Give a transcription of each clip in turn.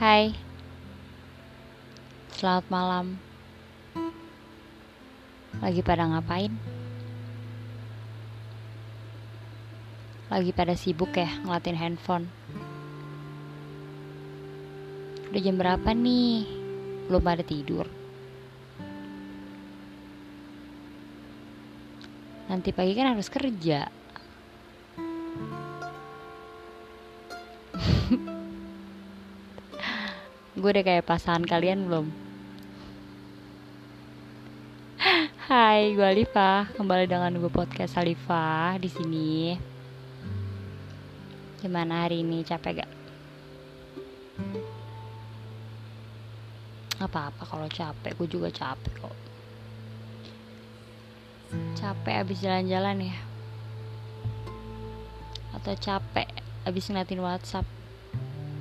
Hai, selamat malam. Lagi pada ngapain? Lagi pada sibuk ya ngelatin handphone. Udah jam berapa nih? Belum pada tidur. Nanti pagi kan harus kerja. Gue udah kayak pasangan kalian belum? Hai, gue Alifa. Kembali dengan gue podcast Alifa di sini. Gimana hari ini? Capek gak? Apa-apa kalau capek, gue juga capek kok. Capek abis jalan-jalan ya? Atau capek abis ngeliatin WhatsApp?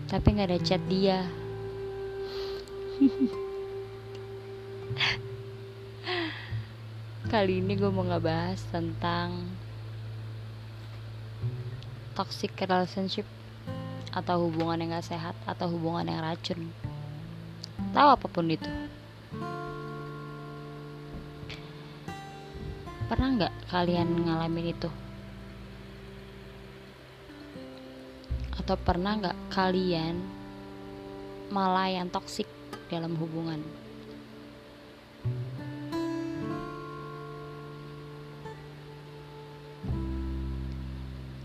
Tapi nggak ada chat dia. Kali ini gue mau ngebahas tentang toxic relationship atau hubungan yang gak sehat atau hubungan yang racun. Tahu apa pun itu. Pernah nggak kalian ngalamin itu? Atau pernah nggak kalian malah yang toksik dalam hubungan.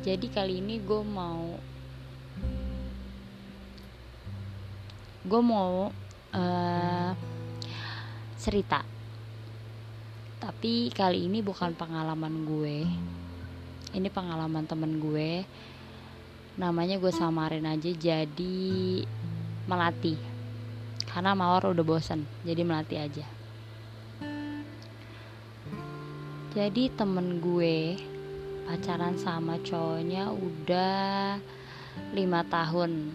Jadi kali ini gue mau gue mau uh, cerita. Tapi kali ini bukan pengalaman gue. Ini pengalaman temen gue. Namanya gue samarin aja jadi melatih karena mawar udah bosen jadi melatih aja. Jadi temen gue pacaran sama cowoknya udah lima tahun.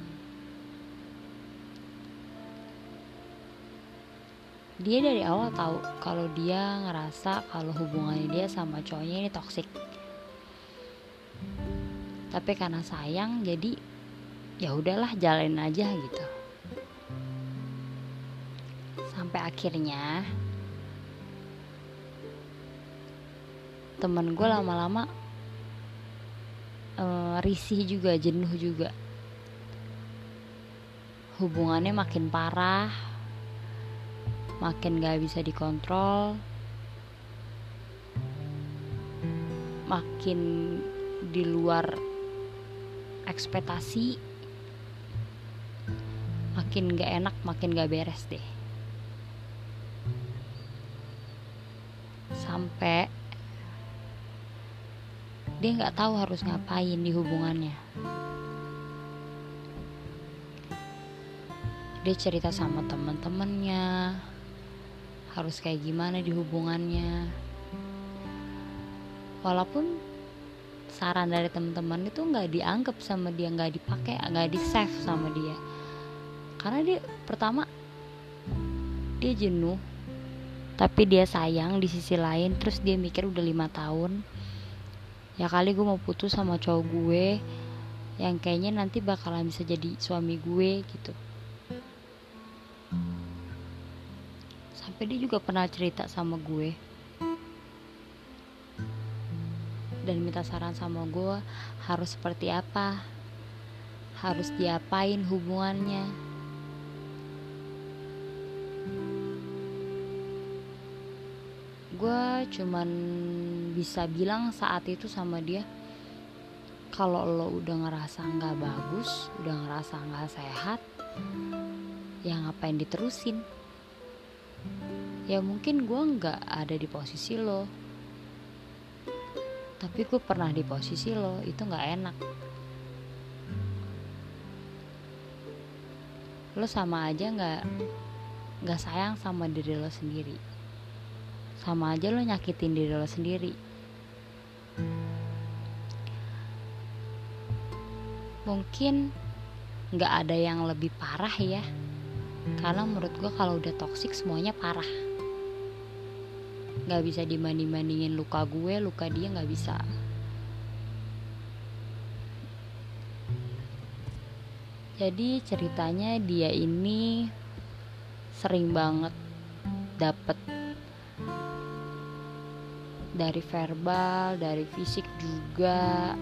Dia dari awal tahu kalau dia ngerasa kalau hubungannya dia sama cowoknya ini toksik tapi karena sayang jadi ya udahlah jalanin aja gitu sampai akhirnya temen gue lama-lama uh, risih juga jenuh juga. Hubungannya makin parah makin gak bisa dikontrol makin di luar ekspektasi makin gak enak makin gak beres deh sampai dia nggak tahu harus ngapain di hubungannya. Dia cerita sama teman-temannya harus kayak gimana di hubungannya. Walaupun saran dari teman-teman itu nggak dianggap sama dia nggak dipakai nggak di save sama dia. Karena dia pertama dia jenuh tapi dia sayang di sisi lain terus dia mikir udah lima tahun ya kali gue mau putus sama cowok gue yang kayaknya nanti bakalan bisa jadi suami gue gitu. Sampai dia juga pernah cerita sama gue. Dan minta saran sama gue harus seperti apa? Harus diapain hubungannya gue cuman bisa bilang saat itu sama dia kalau lo udah ngerasa nggak bagus udah ngerasa nggak sehat ya ngapain diterusin? Ya mungkin gue nggak ada di posisi lo. Tapi gue pernah di posisi lo itu nggak enak. Lo sama aja nggak nggak sayang sama diri lo sendiri sama aja lo nyakitin diri lo sendiri. Mungkin nggak ada yang lebih parah ya. Karena menurut gue kalau udah toksik semuanya parah. Nggak bisa dibanding bandingin luka gue luka dia nggak bisa. Jadi ceritanya dia ini sering banget dapet dari verbal dari fisik juga.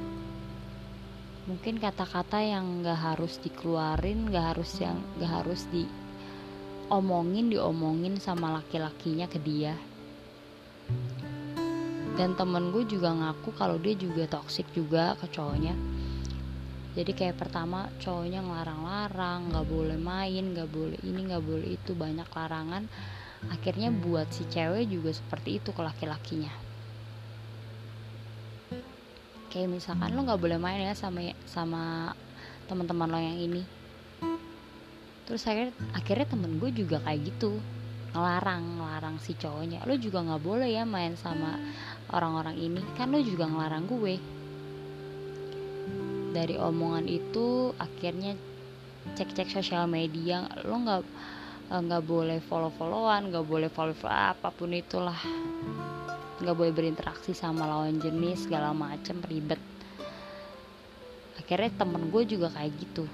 Mungkin kata-kata yang gak harus dikeluarin gak harus yang gak harus diomongin diomongin sama laki-lakinya ke dia. Dan temen gue juga ngaku kalau dia juga toxic juga ke cowoknya. Jadi kayak pertama cowoknya ngelarang-larang nggak boleh main nggak boleh ini nggak boleh itu banyak larangan. Akhirnya buat si cewek juga seperti itu ke laki-lakinya kayak misalkan lo nggak boleh main ya sama sama teman-teman lo yang ini. Terus akhirnya akhirnya temen gue juga kayak gitu ngelarang ngelarang si cowoknya. Lo juga nggak boleh ya main sama orang-orang ini. Kan lo juga ngelarang gue. Dari omongan itu akhirnya cek-cek sosial media lo nggak nggak boleh follow followan nggak boleh follow, follow apa pun itulah nggak boleh berinteraksi sama lawan jenis segala macem ribet. Akhirnya temen gue juga kayak gitu.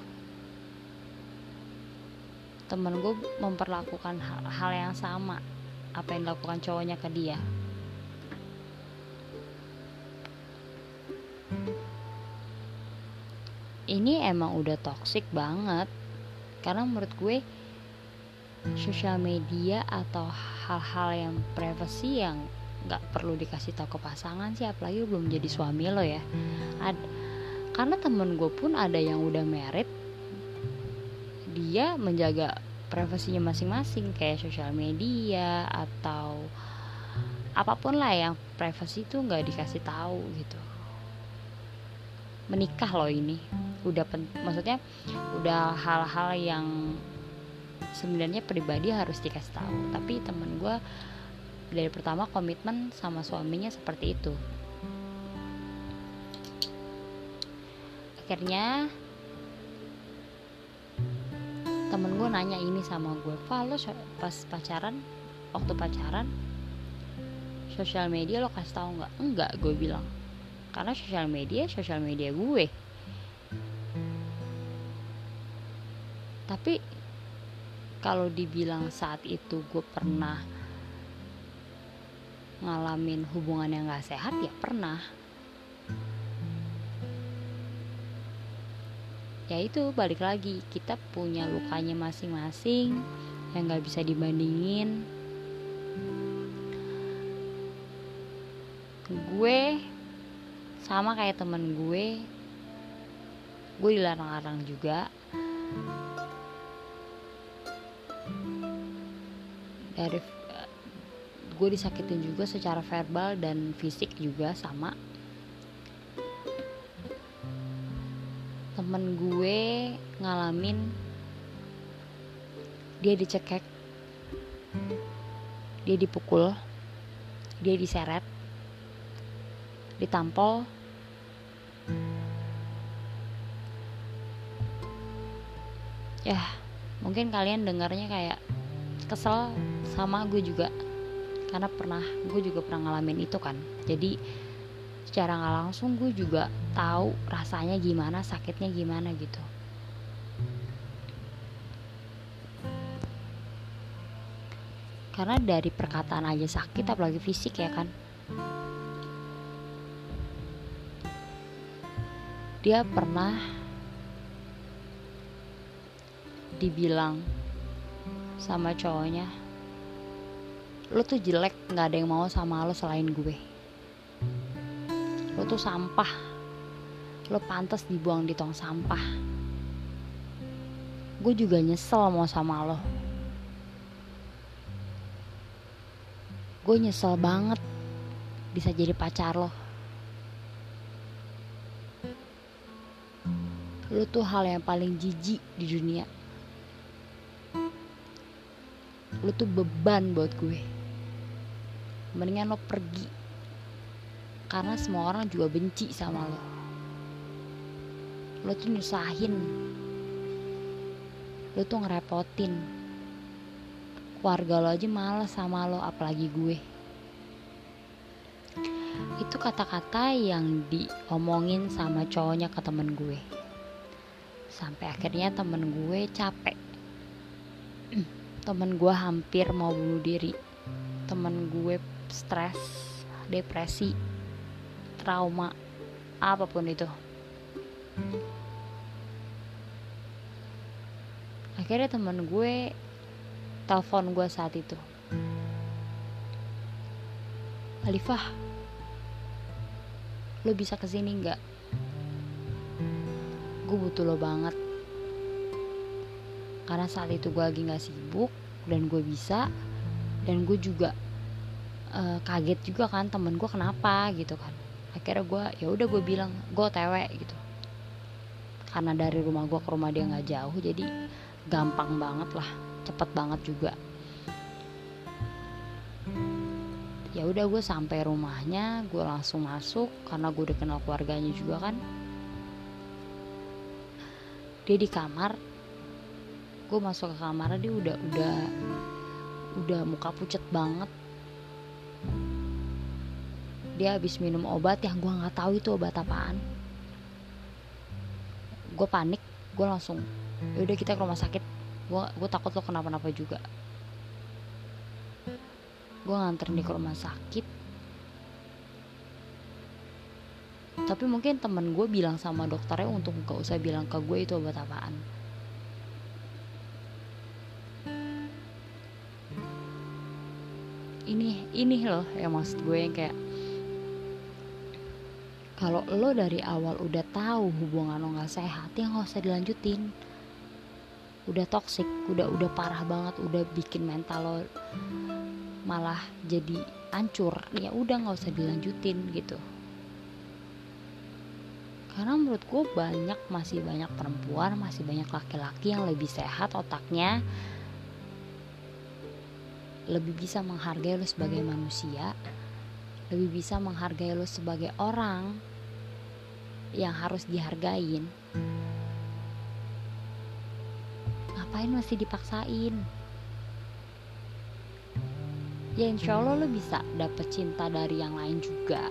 Temen gue memperlakukan hal, hal yang sama apa yang dilakukan cowoknya ke dia. Ini emang udah toxic banget. Karena menurut gue sosial media atau hal-hal yang privacy yang nggak perlu dikasih tahu ke pasangan sih apalagi belum jadi suami lo ya. Ad, karena temen gue pun ada yang udah merit dia menjaga privasinya masing-masing kayak sosial media atau apa pun lah yang privasi itu nggak dikasih tahu gitu. Menikah loh ini udah pen, maksudnya udah hal-hal yang sebenarnya pribadi harus dikasih tahu. Tapi temen gue dari pertama komitmen sama suaminya seperti itu. Akhirnya temen gue nanya ini sama gue lo pas pacaran waktu pacaran sosial media lo kasih tahu nggak? Enggak gue bilang. Karena sosial media sosial media gue. Tapi kalau dibilang saat itu gue pernah ngalamin hubungan yang gak sehat ya pernah. Ya itu balik lagi kita punya lukanya masing-masing yang gak bisa dibandingin. Gue sama kayak temen gue gue dilarang-larang juga. Dari gue disakitin juga secara verbal dan fisik juga sama. Temen gue ngalamin dia dicekek dia dipukul dia diseret ditampol. Ya mungkin kalian dengarnya kayak kesel sama gue juga karena pernah gue juga pernah ngalamin itu kan. Jadi secara nggak langsung gue juga tahu rasanya gimana sakitnya gimana gitu. Karena dari perkataan aja sakit apalagi fisik ya kan. Dia pernah dibilang sama cowoknya lo tuh jelek nggak ada yang mau sama lo selain gue. Lo tuh sampah. Lo pantas dibuang di tong sampah. Gue juga nyesel mau sama lo. Gue nyesel banget bisa jadi pacar lo. Lo tuh hal yang paling jijik di dunia. Lu tuh beban buat gue mendingan lo pergi. Karena semua orang juga benci sama lo. Lo tuh nyusahin. Lo tuh ngerepotin. Keluarga lo aja males sama lo apalagi gue. Itu kata-kata yang diomongin sama cowoknya ke temen gue. Sampai akhirnya temen gue capek. Temen gue hampir mau bunuh diri. Temen gue stres depresi trauma apa pun itu. Akhirnya temen gue telepon gue saat itu. Alifah lo bisa ke sini nggak? Gue butuh lo banget. Karena saat itu gue lagi nggak sibuk dan gue bisa dan gue juga uh, kaget juga kan temen gue kenapa? gitu kan. Akhirnya gue ya udah gue bilang gue tewe gitu. Karena dari rumah gue ke rumah dia nggak jauh jadi gampang banget lah cepet banget juga. Ya udah gue sampai rumahnya gue langsung masuk karena gue udah kenal keluarganya juga kan. Dia di kamar gue masuk ke kamar dia udah udah udah muka pucet banget dia habis minum obat yang gue nggak tahu itu obat apaan. Gue panik gue langsung ya udah kita ke rumah sakit. Gue gue takut lo kenapa-napa juga. Gue nganterin dia ke rumah sakit. Tapi mungkin temen gue bilang sama dokternya untuk gak usah bilang ke gue itu obat apaan ini ini loh yang maksud gue yang kayak kalau lo dari awal udah tahu hubungan lo nggak sehat ya nggak usah dilanjutin. Udah toksik udah udah parah banget udah bikin mental lo malah jadi hancur ya udah nggak usah dilanjutin gitu. Karena menurut gue banyak masih banyak perempuan masih banyak laki-laki yang lebih sehat otaknya lebih bisa menghargai lo sebagai manusia lebih bisa menghargai lo sebagai orang yang harus dihargain. Ngapain masih dipaksain? Ya insya Allah lo bisa dapet cinta dari yang lain juga.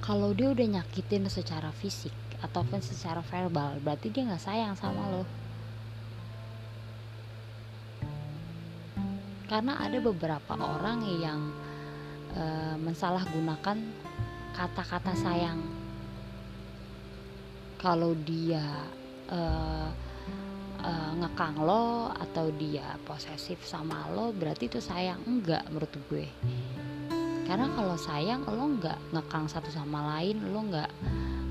Kalau dia udah nyakitin secara fisik ataupun secara verbal berarti dia nggak sayang sama lo karena ada beberapa orang yang e, mensalahgunakan kata-kata sayang. Kalau dia e, e, ngekang lo atau dia posesif sama lo berarti itu sayang. Enggak menurut gue. Karena kalau sayang lo nggak ngekang satu sama lain lo nggak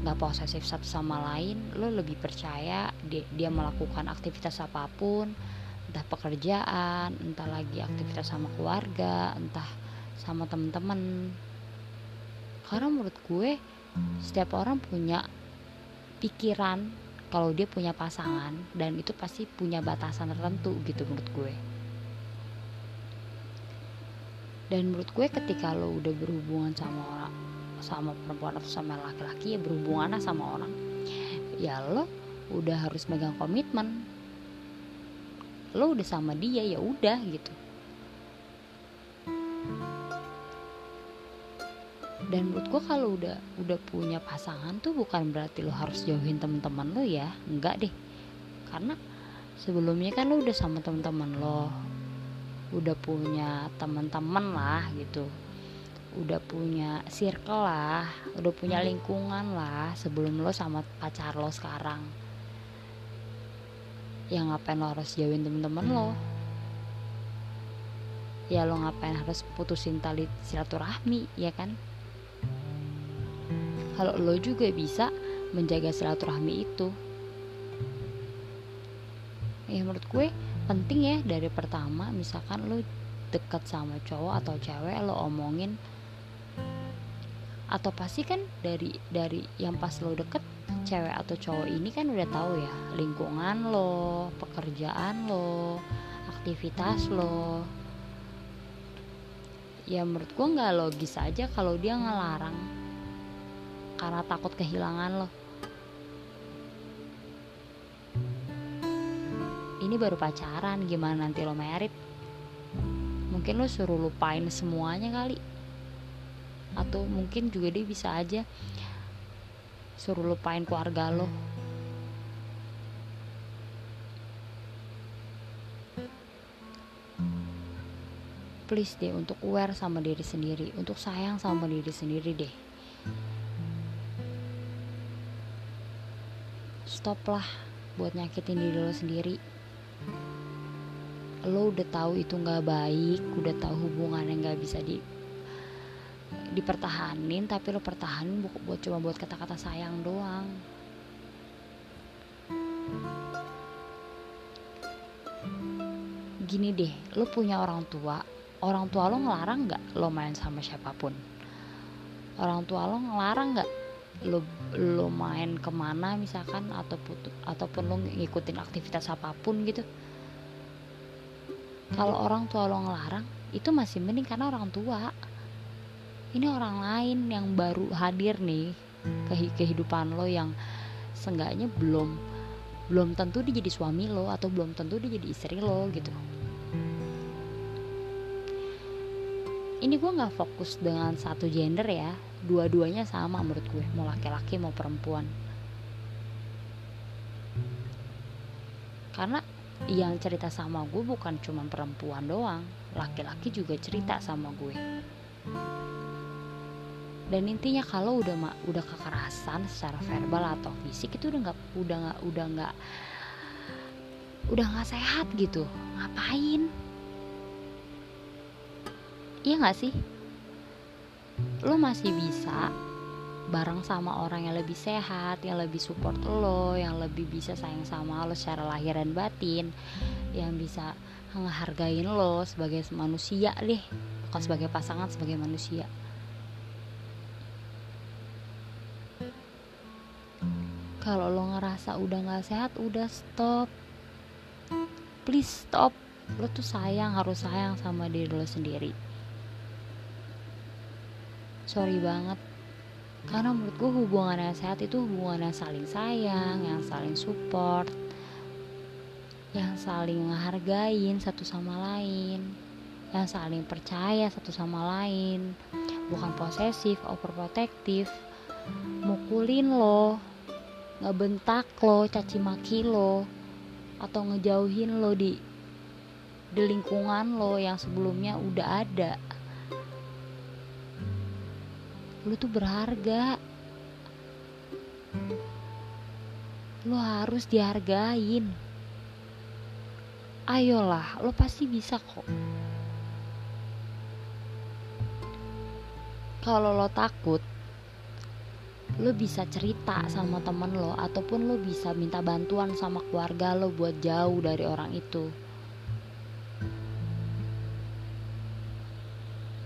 nggak posesif satu sama lain lo lebih percaya dia, dia melakukan aktivitas apa pun entah pekerjaan entah lagi aktivitas sama keluarga entah sama temen-temen. Karena menurut gue setiap orang punya pikiran kalau dia punya pasangan dan itu pasti punya batasan tertentu gitu menurut gue. Dan menurut gue ketika lo udah berhubungan sama orang sama perempuan atau sama laki-laki ya berhubungan sama orang. Ya lo udah harus megang komitmen lo udah sama dia ya udah gitu. Dan menurut gue kalau udah udah punya pasangan tuh bukan berarti lo harus jauhin teman-teman lo ya. Enggak deh. Karena sebelumnya kan lo udah sama teman-teman lo. Udah punya teman-teman lah gitu. Udah punya circle lah udah punya lingkungan lah sebelum lo sama pacar lo sekarang ya ngapain lo harus jauhin temen-temen lo? Ya lo ngapain harus putusin tali silaturahmi ya kan? Kalau lo juga bisa menjaga silaturahmi itu. Ya menurut gue penting ya dari pertama misalkan lo dekat sama cowok atau cewek lo omongin. Atau pasti kan dari dari yang pas lo deket cewek atau cowok ini kan udah tahu ya lingkungan lo, pekerjaan lo, aktivitas lo. Ya menurut gue nggak logis aja kalau dia ngelarang karena takut kehilangan lo. Ini baru pacaran, gimana nanti lo merit? Mungkin lo suruh lupain semuanya kali. atau mungkin juga dia bisa aja suruh lupain keluarga lo. Please deh untuk aware sama diri sendiri. Untuk sayang sama diri sendiri deh. Stop lah buat nyakitin diri lo sendiri. Lo udah tahu itu nggak baik udah tahu hubungan yang nggak bisa di dipertahanin tapi lo pertahanin buat cuma buat kata-kata sayang doang. Gini deh lo punya orang tua orang tua lo ngelarang nggak lo main sama siapa pun? Orang tua lo ngelarang nggak lo lo main ke mana misalkan atau putu, ataupun lo ngikutin aktivitas apa pun gitu? Kalau orang tua lo ngelarang itu masih mending karena orang tua ini orang lain yang baru hadir nih ke kehidupan lo yang seenggaknya belum belum tentu dia jadi suami lo atau belum tentu dia jadi istri lo gitu. Ini gue nggak fokus dengan satu gender ya. Dua-duanya sama menurut gue. Mau laki-laki mau perempuan. Karena yang cerita sama gue bukan cuma perempuan doang. Laki-laki juga cerita sama gue dan intinya kalau udah udah kekerasan secara verbal atau fisik itu udah nggak udah nggak udah nggak udah nggak sehat gitu. Ngapain? Iya gak sih? Lo masih bisa bareng sama orang yang lebih sehat, yang lebih support lo, yang lebih bisa sayang sama lo secara lahir dan batin, yang bisa ngehargain lo sebagai manusia deh, bukan sebagai pasangan, sebagai manusia. Kalau lo ngerasa udah gak sehat, udah stop. Please stop. Lo tuh sayang, harus sayang sama diri lo sendiri. Sorry banget. Karena menurut gue hubungan yang sehat itu hubungan yang saling sayang yang saling support yang saling menghargain satu sama lain yang saling percaya satu sama lain. Bukan posesif overprotective. Mukulin lo ngebentak lo caci maki lo atau ngejauhin lo di di lingkungan lo yang sebelumnya udah ada. Lu tuh berharga. Lu harus dihargain. Ayolah lo pasti bisa kok. Kalau lo takut lo bisa cerita sama temen lo ataupun lo bisa minta bantuan sama keluarga lo buat jauh dari orang itu.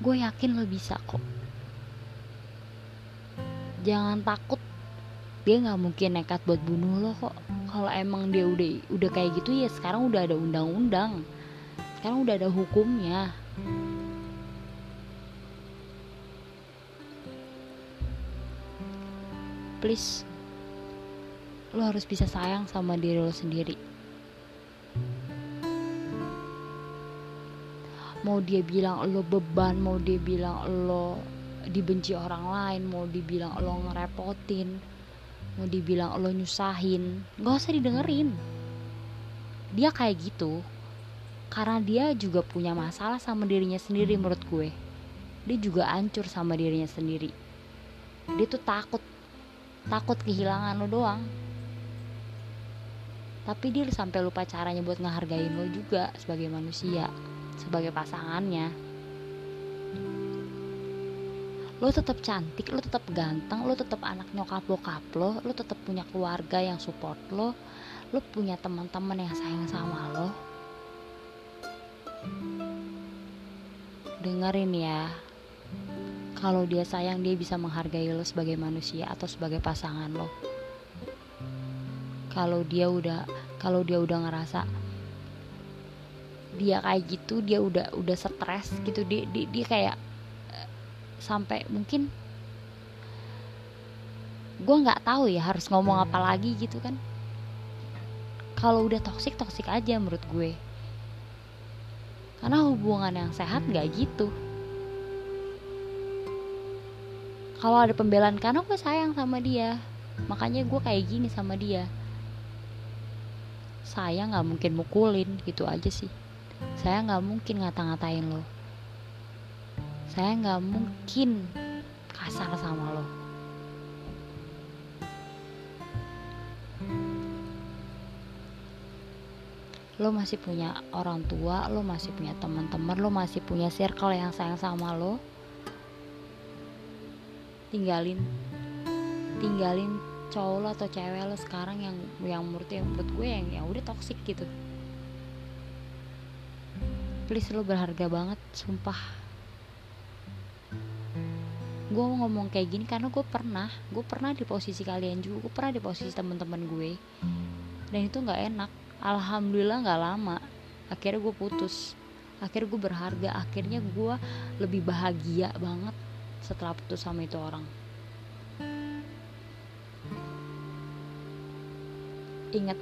Gue yakin lo bisa kok. Jangan takut. Dia nggak mungkin nekat buat bunuh lo kok. Kalau emang dia udah udah kayak gitu ya sekarang udah ada undang-undang. Sekarang udah ada hukumnya please lo harus bisa sayang sama diri lo sendiri. Mau dia bilang lo beban mau dia bilang lo dibenci orang lain mau dibilang lo ngerepotin mau dibilang lo nyusahin gak usah didengerin. Dia kayak gitu karena dia juga punya masalah sama dirinya sendiri menurut gue. Dia juga hancur sama dirinya sendiri. Dia tuh takut takut kehilangan lo doang. Tapi dia sampai lupa caranya buat ngehargain lo juga sebagai manusia sebagai pasangannya. Lo tetap cantik lo tetap ganteng lo tetap anak nyokap bokap lo lo tetap punya keluarga yang support lo lo punya teman-teman yang sayang sama lo. Dengerin ya kalau dia sayang dia bisa menghargai lo sebagai manusia atau sebagai pasangan lo. Kalau dia udah kalau dia udah ngerasa dia kayak gitu dia udah udah stres gitu dia dia, dia kayak sampai mungkin gue nggak tahu ya harus ngomong apa lagi gitu kan. Kalau udah toksik toksik aja menurut gue. Karena hubungan yang sehat nggak gitu kalau ada pembelaan karena gue sayang sama dia. Makanya gue kayak gini sama dia. Saya nggak mungkin mukulin gitu aja sih. Saya nggak mungkin ngata-ngatain lo. Saya nggak mungkin kasar sama lo. Lo masih punya orang tua lo masih punya teman-teman lo masih punya circle yang sayang sama lo tinggalin tinggalin cowok lo atau cewek lo sekarang yang yang menurut yang menurut gue yang yang udah toxic gitu. Please lo berharga banget sumpah. Gue ngomong kayak gini karena gue pernah gue pernah di posisi kalian juga gue pernah di posisi teman-teman gue. Dan itu nggak enak. Alhamdulillah nggak lama. Akhirnya gue putus. Akhirnya gue berharga. Akhirnya gue lebih bahagia banget setelah putus sama itu orang. Ingat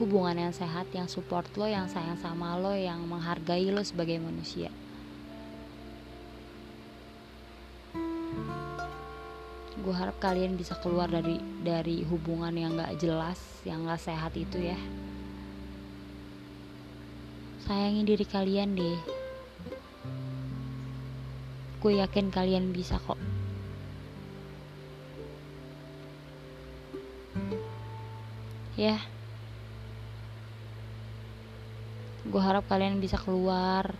hubungan yang sehat yang support lo yang sayang sama lo yang menghargai lo sebagai manusia. Gue harap kalian bisa keluar dari dari hubungan yang gak jelas yang gak sehat itu ya. Sayangi diri kalian deh gue yakin kalian bisa kok. Ya. Gue harap kalian bisa keluar.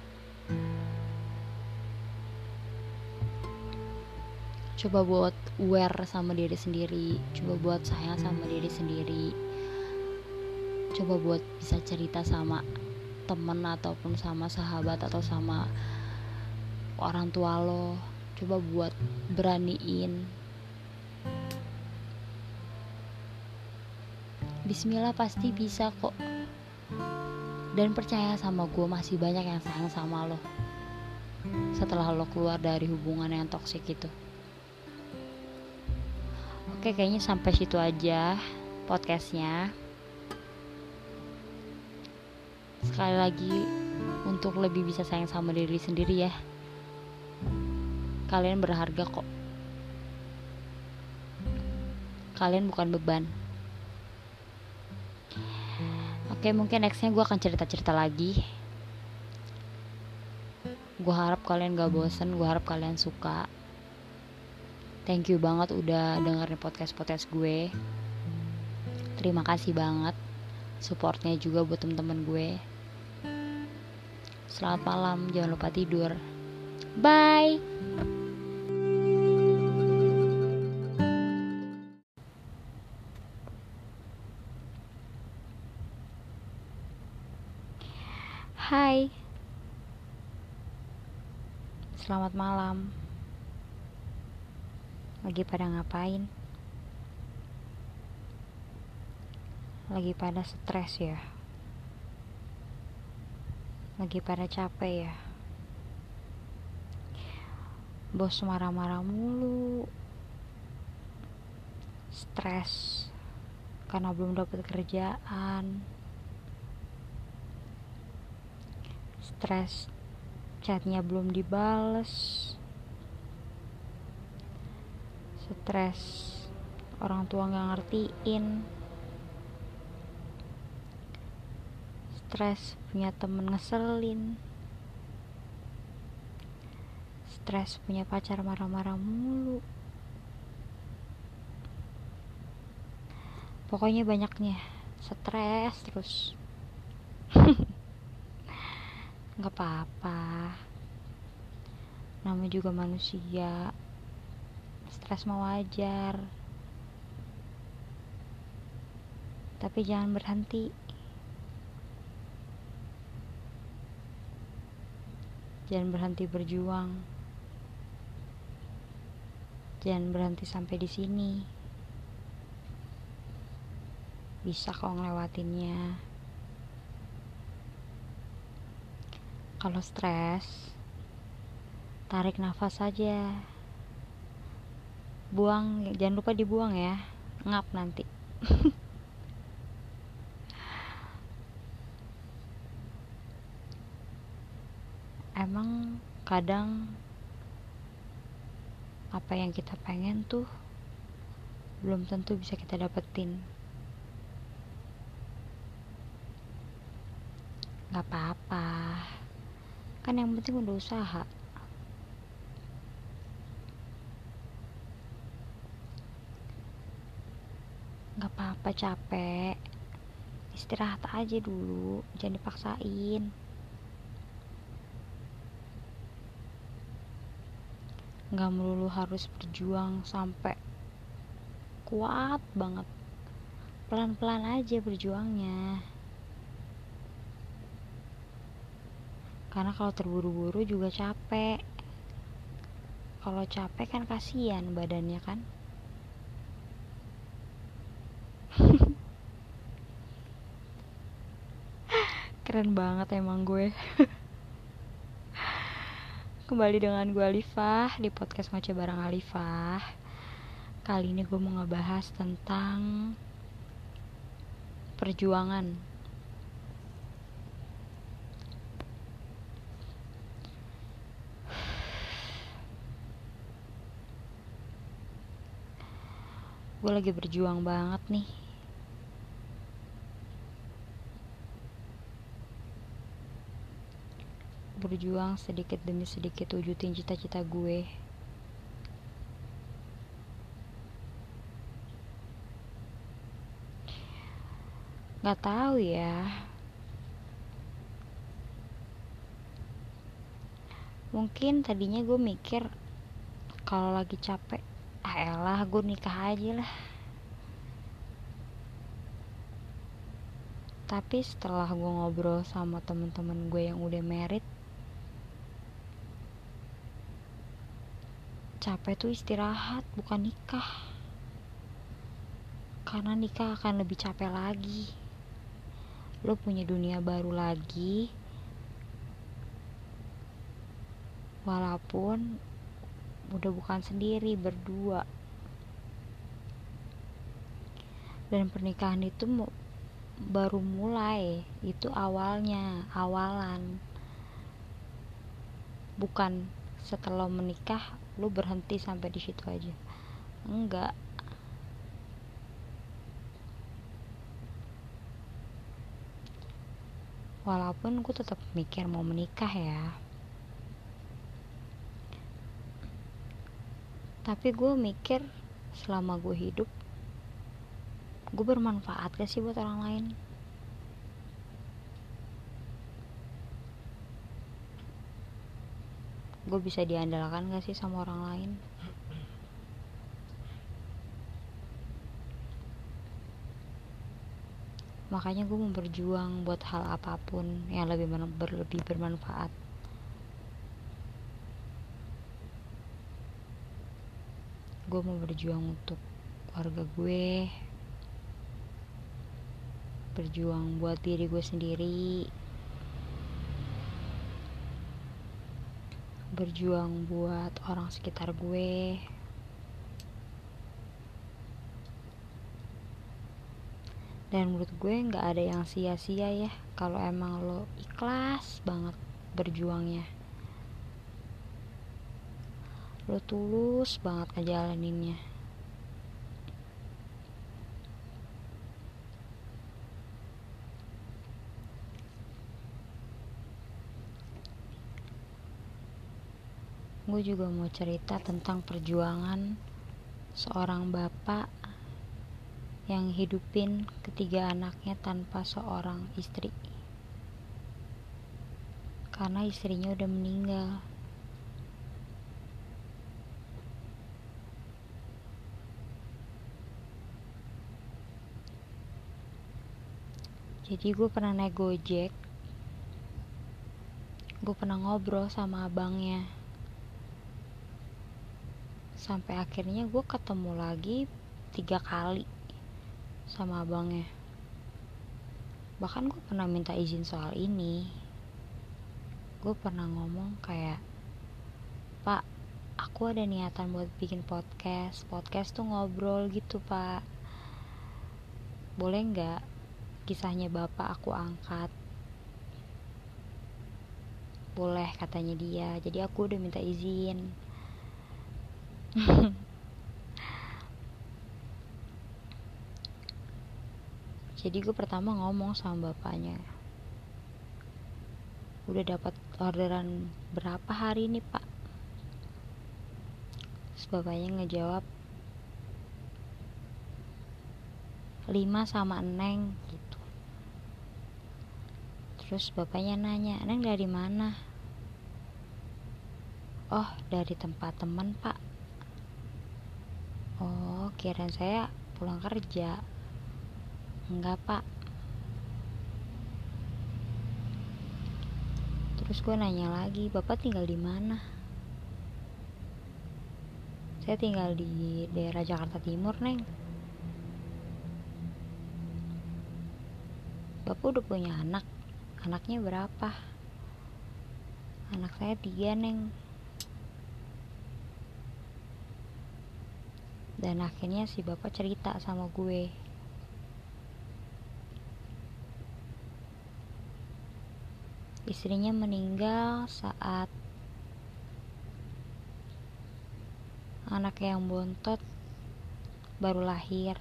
Coba buat aware sama diri sendiri. Coba buat sayang sama diri sendiri. Coba buat bisa cerita sama temen ataupun sama sahabat atau sama orang tua lo coba buat beraniin. Bismillah pasti bisa kok. Dan percaya sama gue masih banyak yang sayang sama lo. Setelah lo keluar dari hubungan yang toksik itu. Oke kayaknya sampai situ aja podcastnya. Sekali lagi untuk lebih bisa sayang sama diri sendiri ya Kalian berharga kok. Kalian bukan beban. Oke mungkin nextnya gue akan cerita-cerita lagi. Gue harap kalian gak bosen Gue harap kalian suka. Thank you banget udah dengerin podcast podcast gue. Terima kasih banget supportnya juga buat temen-temen gue. Selamat malam jangan lupa tidur. Bye Selamat malam lagi pada ngapain? Lagi pada stres ya? Lagi pada capek ya? Bos marah-marah mulu. Stres karena belum dapat kerjaan. Stres chatnya belum dibales. Stres. Orang tua nggak ngertiin. Stres punya temen ngeselin. Stres punya pacar marah-marah mulu. Pokoknya banyaknya. Stres terus nggak apa-apa. Namanya juga manusia. Stres mau wajar. Tapi jangan berhenti. Jangan berhenti berjuang. Jangan berhenti sampai di sini. Bisa kok ngelewatinnya kalau stres tarik nafas saja buang jangan lupa dibuang ya. Ngap nanti. Emang kadang apa yang kita pengen tuh belum tentu bisa kita dapetin. Nggak apa-apa kan yang penting udah usaha. Nggak apa-apa capek. Istirahat aja dulu jangan dipaksain. Nggak melulu harus berjuang sampai kuat banget. Pelan-pelan aja berjuangnya karena kalau terburu-buru juga capek. Kalau capek kan kasihan badannya kan. Keren banget emang gue. Kembali dengan gue Alifah di podcast ngoceh bareng Alifah. Kali ini gue mau ngebahas tentang perjuangan gue lagi berjuang banget nih. Berjuang sedikit demi sedikit wujudin cita-cita gue. Nggak tahu ya. Mungkin tadinya gue mikir kalau lagi capek ah elah gue nikah aja lah. Tapi setelah gue ngobrol sama temen-temen gue yang udah merit capek tuh istirahat bukan nikah. Karena nikah akan lebih capek lagi. Lo punya dunia baru lagi. Walaupun udah bukan sendiri berdua. Dan pernikahan itu baru mulai itu awalnya awalan. Bukan setelah menikah lu berhenti sampai di situ aja. Enggak. Walaupun gue tetap mikir mau menikah ya tapi gue mikir selama gue hidup gue bermanfaat gak sih buat orang lain? Gue bisa diandalkan gak sih sama orang lain? Makanya gue mau berjuang buat hal apa pun yang lebih bermanfaat gue mau berjuang untuk keluarga gue berjuang buat diri gue sendiri berjuang buat orang sekitar gue. Dan menurut gue nggak ada yang sia-sia ya kalau emang lo ikhlas banget berjuangnya lo tulus banget ngejalaninnya. Gue juga mau cerita tentang perjuangan seorang bapak yang hidupin ketiga anaknya tanpa seorang istri. Karena istrinya udah meninggal jadi gue pernah naik gojek. Gue pernah ngobrol sama abangnya. Sampai akhirnya gue ketemu lagi tiga kali sama abangnya. Bahkan gue pernah minta izin soal ini. Gue pernah ngomong kayak pak aku ada niatan buat bikin podcast. Podcast tuh ngobrol gitu pak. Boleh nggak kisahnya bapak aku angkat. Boleh katanya dia. Jadi aku udah minta izin. Jadi gue pertama ngomong sama bapaknya. Udah dapat orderan berapa hari ini pak? Terus bapaknya ngejawab 5 sama Neng gitu terus bapaknya nanya Neng dari mana? Oh dari tempat teman pak. Oh kirain saya pulang kerja. Enggak pak. Terus gue nanya lagi bapak tinggal di mana? Saya tinggal di daerah Jakarta Timur neng. Bapak udah punya anak anaknya berapa? Anak saya tiga neng. Dan akhirnya si bapak cerita sama gue. Istrinya meninggal saat anak yang bontot baru lahir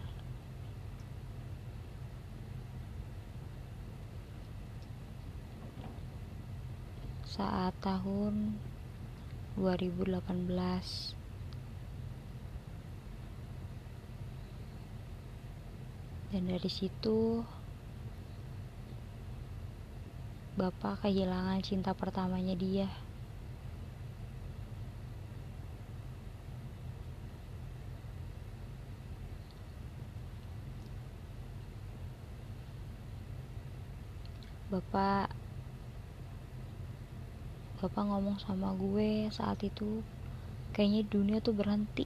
saat tahun 2018 dan dari situ Bapak kehilangan cinta pertamanya dia. Bapak Bapak ngomong sama gue saat itu kayaknya dunia tuh berhenti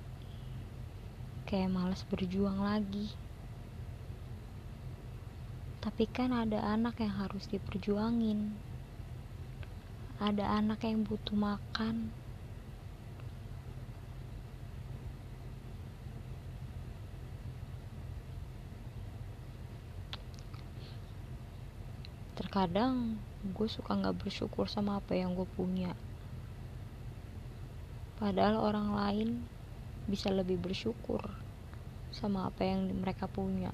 kayak males berjuang lagi tapi kan ada anak yang harus diperjuangin. Ada anak yang butuh makan. Terkadang gue suka gak bersyukur sama apa yang gue punya. Padahal orang lain bisa lebih bersyukur sama apa yang mereka punya.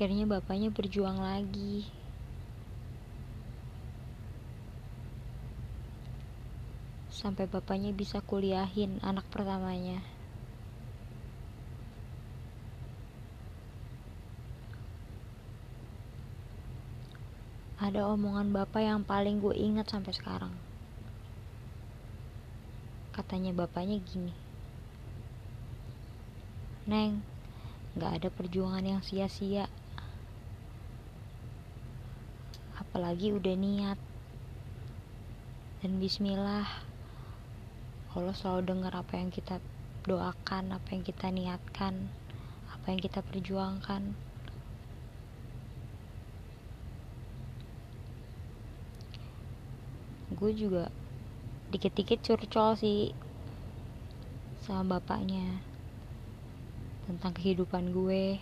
akhirnya bapaknya berjuang lagi sampai bapaknya bisa kuliahin anak pertamanya ada omongan bapak yang paling gue ingat sampai sekarang. Katanya bapaknya gini. Neng, gak ada perjuangan yang sia-sia. Apalagi udah niat. Dan bismillah Allah selalu dengar apa yang kita doakan apa yang kita niatkan apa yang kita perjuangkan gue juga dikit-dikit curcol sih sama bapaknya tentang kehidupan gue.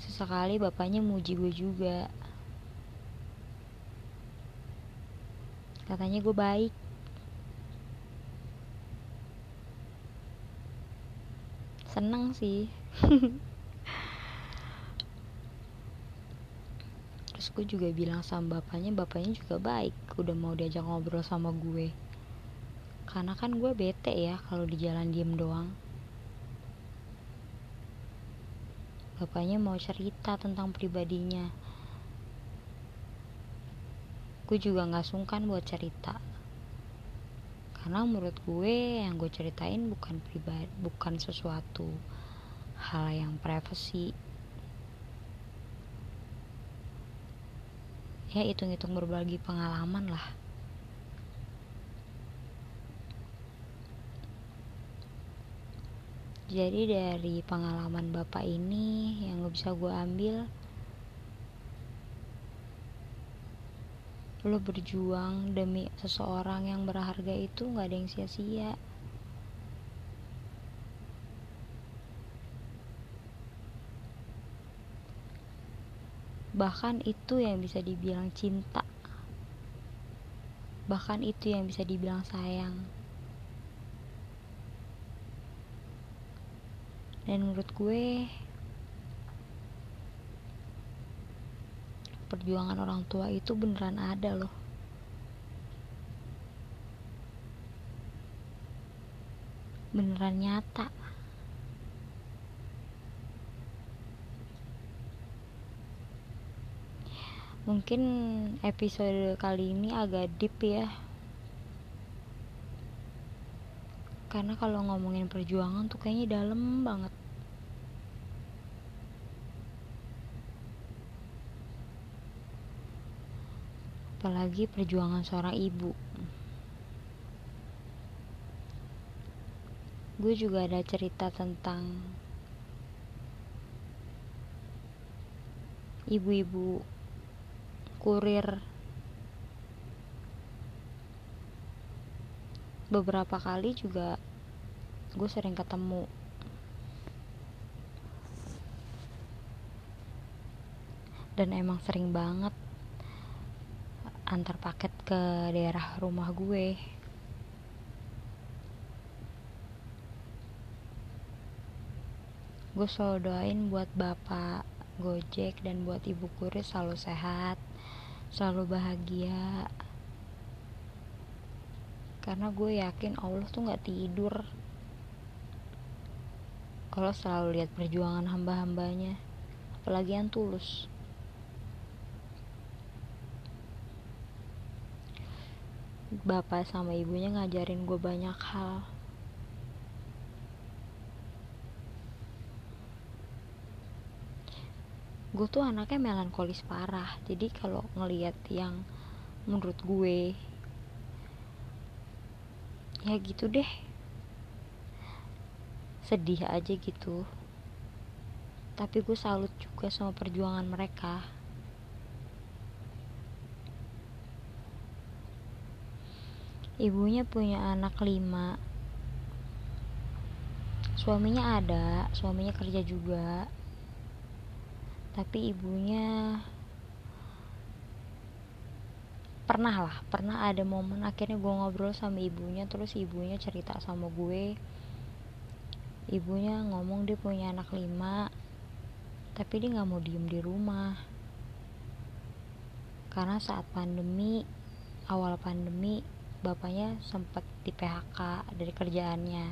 Sesekali bapaknya muji gue juga. Katanya gue baik. Seneng sih terus gue juga bilang sama bapaknya bapaknya juga baik udah mau diajak ngobrol sama gue. Karena kan gue bete ya kalau di jalan diem doang. Bapaknya mau cerita tentang pribadinya. Gue juga gak sungkan buat cerita. Karena menurut gue yang gue ceritain bukan pribadi bukan sesuatu hal yang privasi ya hitung-hitung berbagi pengalaman lah. Jadi dari pengalaman bapak ini yang gak bisa gue ambil lo berjuang demi seseorang yang berharga itu gak ada yang sia-sia bahkan itu yang bisa dibilang cinta. Bahkan itu yang bisa dibilang sayang. Dan menurut gue perjuangan orang tua itu beneran ada loh. Beneran nyata mungkin episode kali ini agak deep ya. Karena kalau ngomongin perjuangan tuh kayaknya dalam banget. Apalagi perjuangan seorang ibu. Gue juga ada cerita tentang ibu-ibu kurir beberapa kali juga gue sering ketemu. Dan emang sering banget antar paket ke daerah rumah gue. Gue selalu doain buat bapak gojek dan buat ibu kurir selalu sehat selalu bahagia. Karena gue yakin Allah tuh gak tidur. Allah selalu lihat perjuangan hamba-hambanya apalagi yang tulus. Bapak sama ibunya ngajarin gue banyak hal gue tuh anaknya melankolis parah. Jadi kalau ngelihat yang menurut gue ya gitu deh. Sedih aja gitu. Tapi gue salut juga sama perjuangan mereka. Ibunya punya anak lima. Suaminya ada suaminya kerja juga tapi ibunya pernah lah pernah ada momen akhirnya gue ngobrol sama ibunya terus ibunya cerita sama gue. Ibunya ngomong dia punya anak lima tapi dia nggak mau diem di rumah. Karena saat pandemi awal pandemi bapaknya sempat di PHK dari kerjaannya.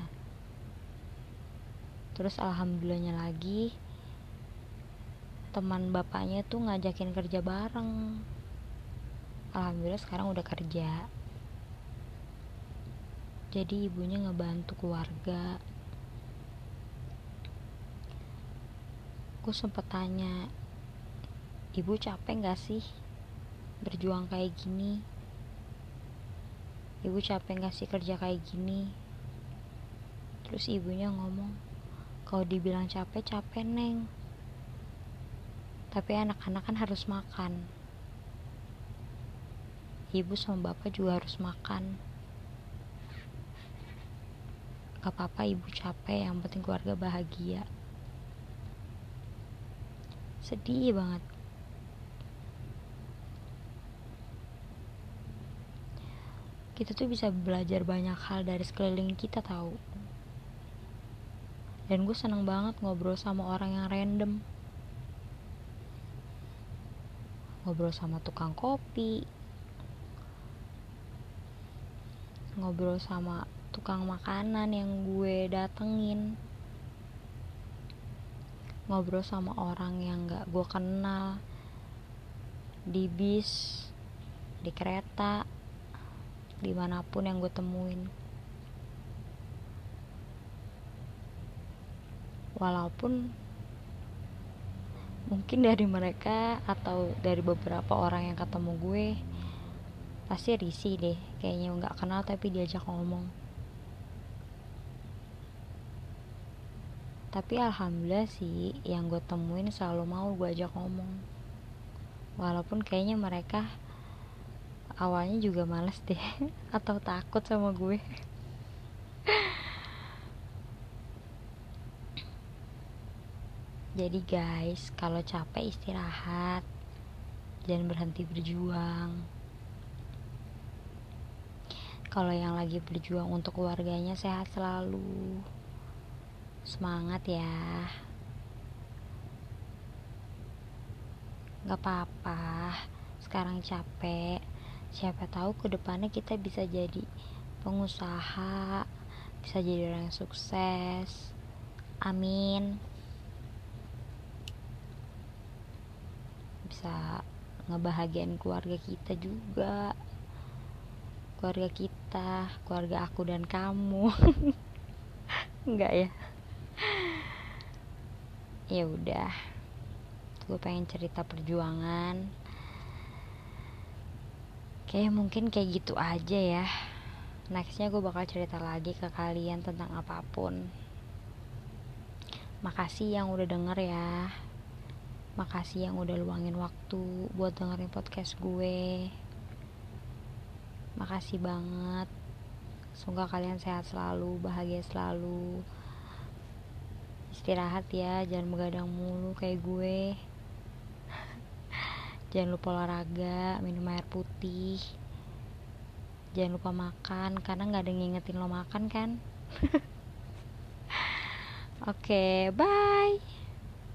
Terus alhamdulillahnya lagi teman bapaknya tuh ngajakin kerja bareng. Alhamdulillah sekarang udah kerja. Jadi ibunya ngebantu keluarga. Gue sempet tanya ibu capek gak sih berjuang kayak gini? Ibu capek gak sih kerja kayak gini? Terus ibunya ngomong kalau dibilang capek capek neng tapi anak-anak kan harus makan. Ibu sama bapak juga harus makan. Gak apa-apa ibu capek yang penting keluarga bahagia. Sedih banget. Kita tuh bisa belajar banyak hal dari sekeliling kita tahu dan gue seneng banget ngobrol sama orang yang random ngobrol sama tukang kopi ngobrol sama tukang makanan yang gue datengin ngobrol sama orang yang gak gue kenal di bis di kereta di mana pun yang gue temuin. Walaupun mungkin dari mereka atau dari beberapa orang yang ketemu gue pasti risih deh kayaknya nggak kenal tapi diajak ngomong. Tapi alhamdulillah sih yang gue temuin selalu mau gue ajak ngomong. Walaupun kayaknya mereka awalnya juga males deh atau takut sama gue jadi guys kalau capek istirahat jangan berhenti berjuang. Kalau yang lagi berjuang untuk keluarganya sehat selalu. Semangat ya. Gak apa-apa. Sekarang capek. Siapa tahu ke depannya kita bisa jadi pengusaha bisa jadi orang sukses. Amin bisa ngebahagiain keluarga kita juga. Keluarga kita keluarga aku dan kamu. Enggak ya? Ya udah. Gue pengen cerita perjuangan. Kayak mungkin kayak gitu aja ya. Nextnya gue bakal cerita lagi ke kalian tentang apa pun. Makasih yang udah denger ya makasih yang udah luangin waktu buat dengerin podcast gue. Makasih banget. Semoga kalian sehat selalu bahagia selalu. Istirahat ya jangan begadang mulu kayak gue. Jangan lupa olahraga minum air putih. Jangan lupa makan karena nggak ada yang ngingetin lo makan kan? Oke okay, bye